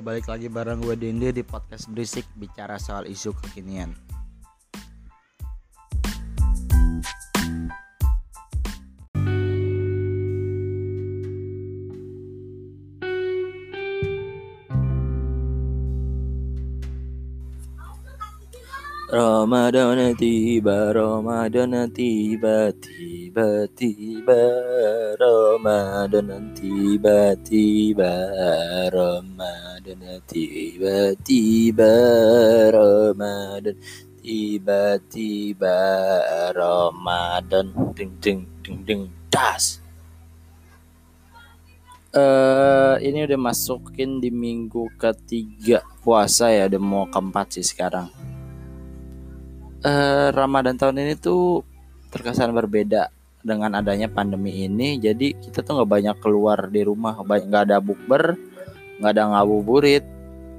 Yo balik lagi bareng gue Dindi di podcast berisik bicara soal isu kekinian. Ramadan tiba, Ramadan tiba, tiba tiba Ramadan tiba tiba Ramadan tiba tiba Ramadan tiba tiba Ramadan. Ding ding ding ding das. Uh, ini udah masukin di minggu ketiga puasa ya udah mau keempat sih sekarang. Uh, Ramadan tahun ini tuh terkesan berbeda dengan adanya pandemi ini. Jadi kita tuh nggak banyak keluar di rumah, nggak ada bukber, nggak ada ngabuburit.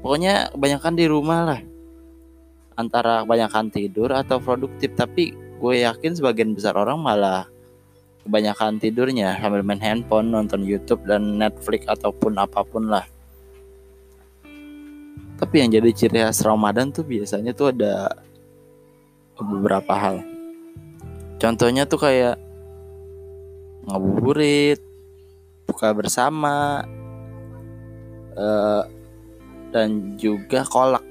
Pokoknya kebanyakan di rumah lah. Antara kebanyakan tidur atau produktif. Tapi gue yakin sebagian besar orang malah kebanyakan tidurnya sambil main handphone, nonton YouTube dan Netflix ataupun apa pun lah. Tapi yang jadi ciri khas Ramadan tuh biasanya tuh ada beberapa hal. Contohnya tuh kayak ngabuburit, buka bersama, uh, dan juga kolak.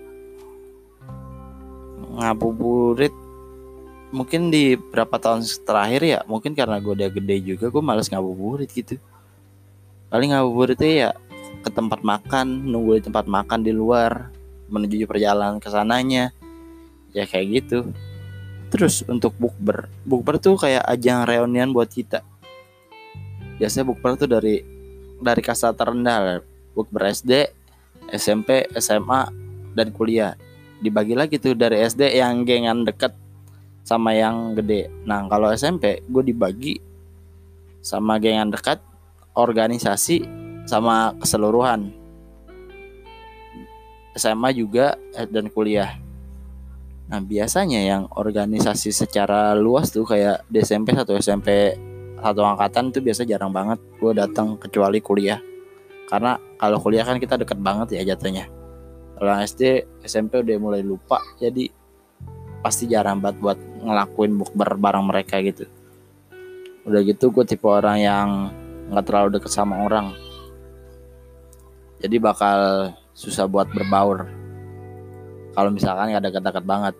Ngabuburit mungkin di berapa tahun terakhir ya, mungkin karena gue udah gede juga, gue males ngabuburit gitu. Paling ngabuburit itu ya ke tempat makan, nunggu di tempat makan di luar, menuju perjalanan ke sananya. Ya kayak gitu. Terus untuk bukber, bukber tuh kayak ajang reunian buat kita. Biasanya bukber tuh dari dari kasta terendah, bukber SD, SMP, SMA, dan kuliah. Dibagi lagi tuh dari SD yang gengan deket sama yang gede. Nah kalau SMP gue dibagi sama gengan dekat, organisasi, sama keseluruhan. SMA juga eh, dan kuliah Nah biasanya yang organisasi secara luas tuh kayak di SMP satu SMP satu angkatan tuh biasa jarang banget gue datang kecuali kuliah karena kalau kuliah kan kita deket banget ya jatuhnya. Kalau SD SMP udah mulai lupa jadi pasti jarang banget buat ngelakuin bukber bareng mereka gitu. Udah gitu gue tipe orang yang nggak terlalu deket sama orang. Jadi bakal susah buat berbaur. Kalau misalkan nggak dekat-dekat banget.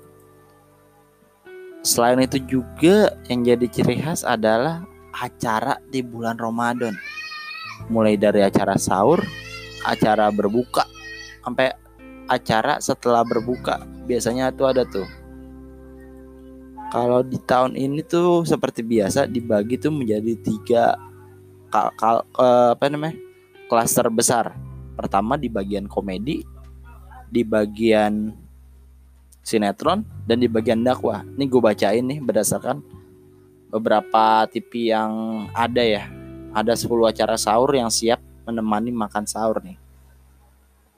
Selain itu juga yang jadi ciri khas adalah acara di bulan Ramadan mulai dari acara sahur acara berbuka sampai acara setelah berbuka biasanya tuh ada tuh kalau di tahun ini tuh seperti biasa dibagi tuh menjadi tiga kal, kal, uh, apa namanya klaster besar pertama di bagian komedi di bagian sinetron dan di bagian dakwah. Ini gue bacain nih berdasarkan beberapa TV yang ada ya. Ada 10 acara sahur yang siap menemani makan sahur nih.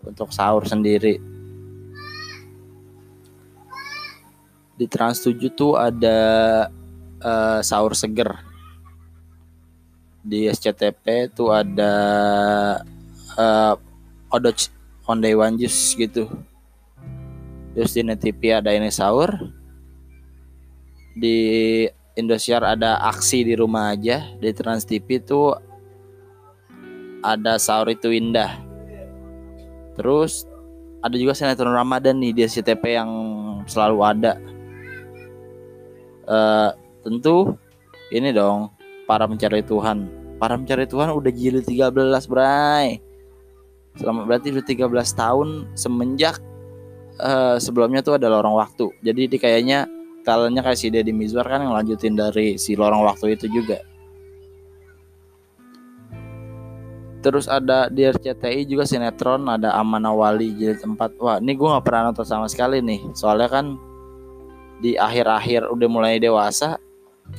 Untuk sahur sendiri. Di Trans 7 tuh ada uh, sahur seger. Di SCTP tuh ada uh, Odoch on day one juice gitu terus di Net TV ada ini sahur di Indosiar ada aksi di rumah aja di Trans TV tuh ada sahur itu indah. Terus ada juga sinetron Ramadan nih di SCTP yang selalu ada. Uh, tentu ini dong para mencari Tuhan. Para mencari Tuhan udah jilid 13 bray. Selama berarti udah 13 tahun semenjak uh, sebelumnya tuh ada lorong waktu. Jadi di kayaknya talentnya kayak si Deddy Mizwar kan yang lanjutin dari si lorong waktu itu juga. Terus ada di RCTI juga sinetron ada Amana Wali jilid 4 wah ini gue nggak pernah nonton sama sekali nih. Soalnya kan di akhir-akhir udah mulai dewasa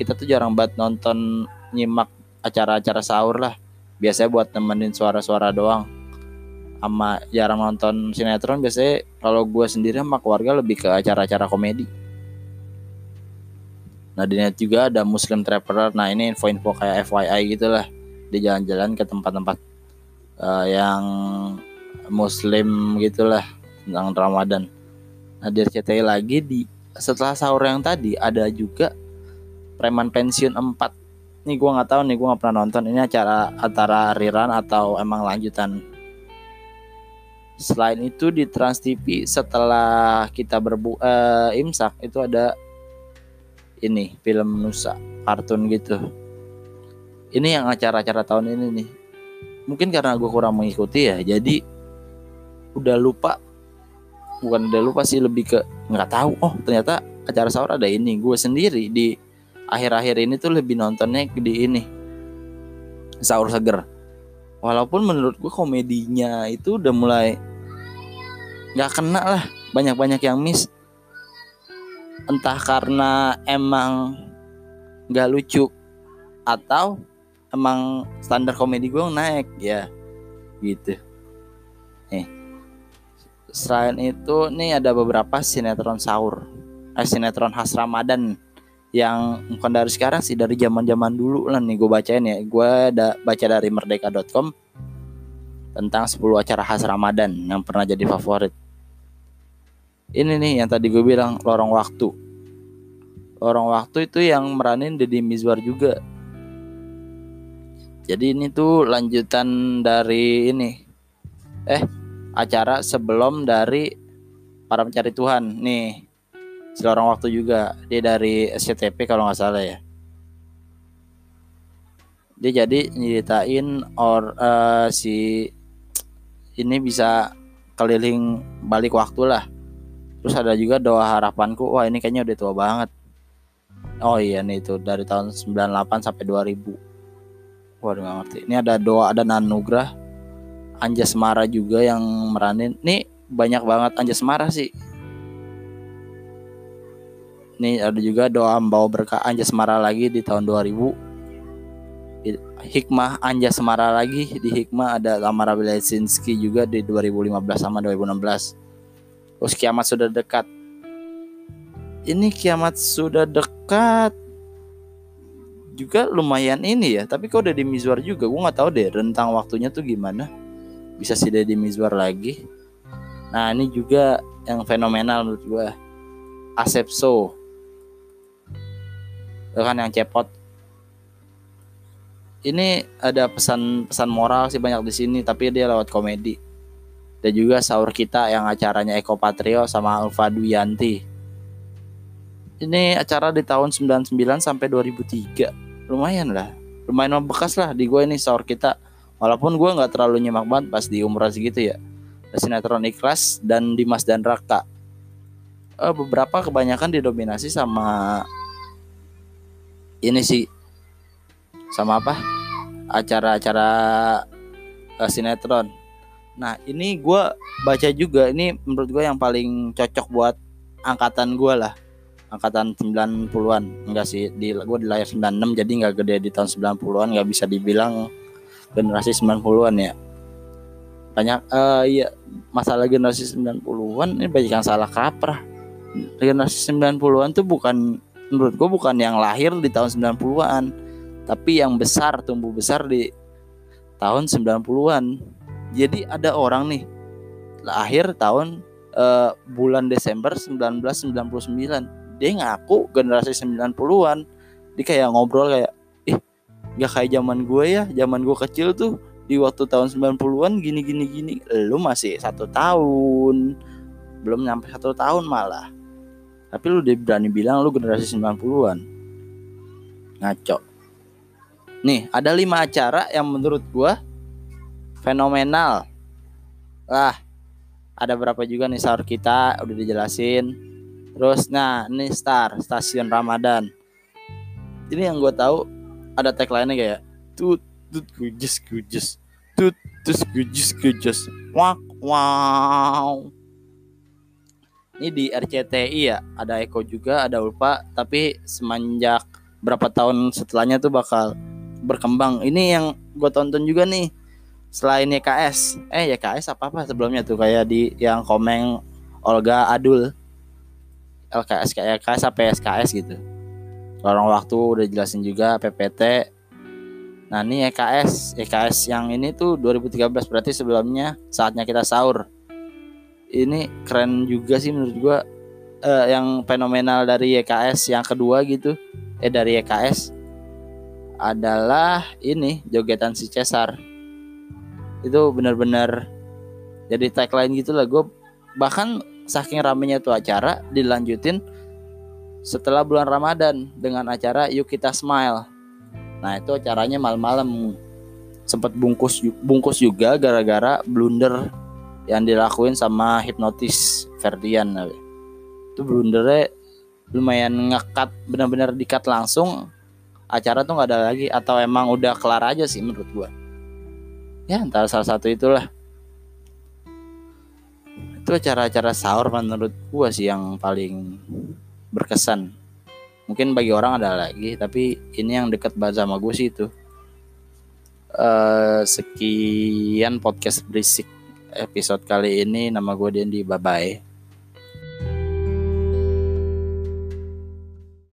kita tuh jarang banget nonton nyimak acara-acara sahur lah. Biasanya buat nemenin suara-suara doang. Sama jarang nonton sinetron biasanya kalau gue sendiri sama keluarga lebih ke acara-acara komedi nah di net juga ada Muslim Traveler. Nah ini info-info kayak FYI gitu lah di jalan-jalan ke tempat-tempat uh, yang Muslim gitulah tentang Ramadan. Nah di RCTI lagi di setelah sahur yang tadi ada juga preman pensiun 4 nih gue nggak tahu nih gue nggak pernah nonton. Ini acara antara riran atau emang lanjutan? Selain itu di Trans TV setelah kita berbu uh, imsak itu ada ini film Nusa kartun gitu. Ini yang acara-acara tahun ini nih. Mungkin karena gue kurang mengikuti ya jadi udah lupa bukan udah lupa sih lebih ke nggak tahu. Oh ternyata acara sahur ada ini. Gue sendiri di akhir-akhir ini tuh lebih nontonnya di ini sahur seger. Walaupun menurut gue komedinya itu udah mulai nggak kena lah. Banyak-banyak yang miss entah karena emang nggak lucu atau emang standar komedi gue naik ya. Gitu. Nih. Selain itu nih ada beberapa sinetron sahur. Eh, sinetron khas Ramadan yang bukan dari sekarang sih dari zaman zaman dulu lah nih gue bacain ya. Gue ada baca dari merdeka.com tentang 10 acara khas Ramadan yang pernah jadi favorit ini nih yang tadi gue bilang lorong waktu. Lorong waktu itu yang meranin Deddy Mizwar juga. Jadi ini tuh lanjutan dari ini. Eh acara sebelum dari para pencari Tuhan. Nih si lorong waktu juga. Dia dari SCTP kalau nggak salah ya. Dia jadi nyeritain or uh, si ini bisa keliling balik waktu lah terus ada juga doa harapanku wah ini kayaknya udah tua banget. Oh iya nih itu dari tahun 98 sampai 2000 waduh gak ngerti. Ini ada doa ada nanugrah Anja Semara juga yang meranin. Nih banyak banget Anja Semara sih. Nih ada juga doa membawa berkah Anja Semara lagi di tahun 2000 Hikmah Anja Semara lagi di Hikmah. Ada Tamara Belesinski juga di 2015 sama 2016 Terus kiamat sudah dekat. Ini kiamat sudah dekat juga lumayan ini ya. Tapi kok udah di Mizwar juga, gue nggak tahu deh rentang waktunya tuh gimana. Bisa sih di Mizwar lagi. Nah ini juga yang fenomenal menurut gue. Asepso. Kan yang cepot. Ini ada pesan-pesan moral sih banyak di sini, tapi dia lewat komedi dan juga sahur kita yang acaranya Eko Patrio sama Alfa Duyanti. Ini acara di tahun 99 sampai 2003. Lumayan lah. Lumayan bekas lah di gue ini sahur kita. Walaupun gue nggak terlalu nyimak banget pas di umur segitu ya. Sinetron Ikhlas dan Dimas dan Raka. Uh, beberapa kebanyakan didominasi sama ini sih sama apa acara-acara uh, sinetron Nah ini gue baca juga ini menurut gue yang paling cocok buat angkatan gue lah. Angkatan 90-an enggak sih di gue di layar 96 jadi nggak gede di tahun 90-an nggak bisa dibilang generasi 90-an ya. Banyak uh, iya masalah generasi 90-an ini banyak yang salah kaprah. Generasi 90-an tuh bukan menurut gue bukan yang lahir di tahun 90-an tapi yang besar tumbuh besar di tahun 90-an jadi ada orang nih lahir tahun uh, bulan Desember 1999. Dia ngaku generasi 90-an. Dia kayak ngobrol kayak ih gak kayak zaman gue ya, zaman gue kecil tuh di waktu tahun 90-an gini gini gini. Lu masih satu tahun. Belum nyampe satu tahun malah. Tapi lu udah berani bilang lu generasi 90-an. Ngaco. Nih, ada lima acara yang menurut gua fenomenal. Lah ada berapa juga nih sahur kita udah dijelasin. Terus nah ini star stasiun Ramadan. Ini yang gue tahu ada tagline nya kayak tut tut gujes gujes tut tus gujes gujes wak wow. Ini di RCTI ya ada Eko juga ada Ulpa. Tapi semenjak berapa tahun setelahnya tuh bakal berkembang. Ini yang gue tonton juga nih selain YKS eh YKS apa apa sebelumnya tuh kayak di yang komeng Olga Adul LKS kayak YKS apa SKS gitu orang waktu udah jelasin juga PPT Nah ini EKS, EKS yang ini tuh 2013 berarti sebelumnya saatnya kita sahur. Ini keren juga sih menurut gua eh, yang fenomenal dari EKS yang kedua gitu. Eh dari EKS adalah ini jogetan si Cesar. Itu benar-benar jadi tagline gitu lah gue bahkan saking ramenya tuh acara dilanjutin setelah bulan Ramadan dengan acara Yuk Kita Smile. Nah itu acaranya malam-malam. Sempat bungkus bungkus juga gara-gara blunder yang dilakuin sama hipnotis Ferdian. Itu blundernya lumayan ngekat benar-benar dikat langsung. Acara tuh nggak ada lagi atau emang udah kelar aja sih menurut gua ya antara salah satu itulah. Itu acara-acara sahur menurut gua sih yang paling berkesan. Mungkin bagi orang ada lagi tapi ini yang dekat banget sama gue sih itu. Uh, sekian podcast berisik episode kali ini. Nama gue Dendi. Bye bye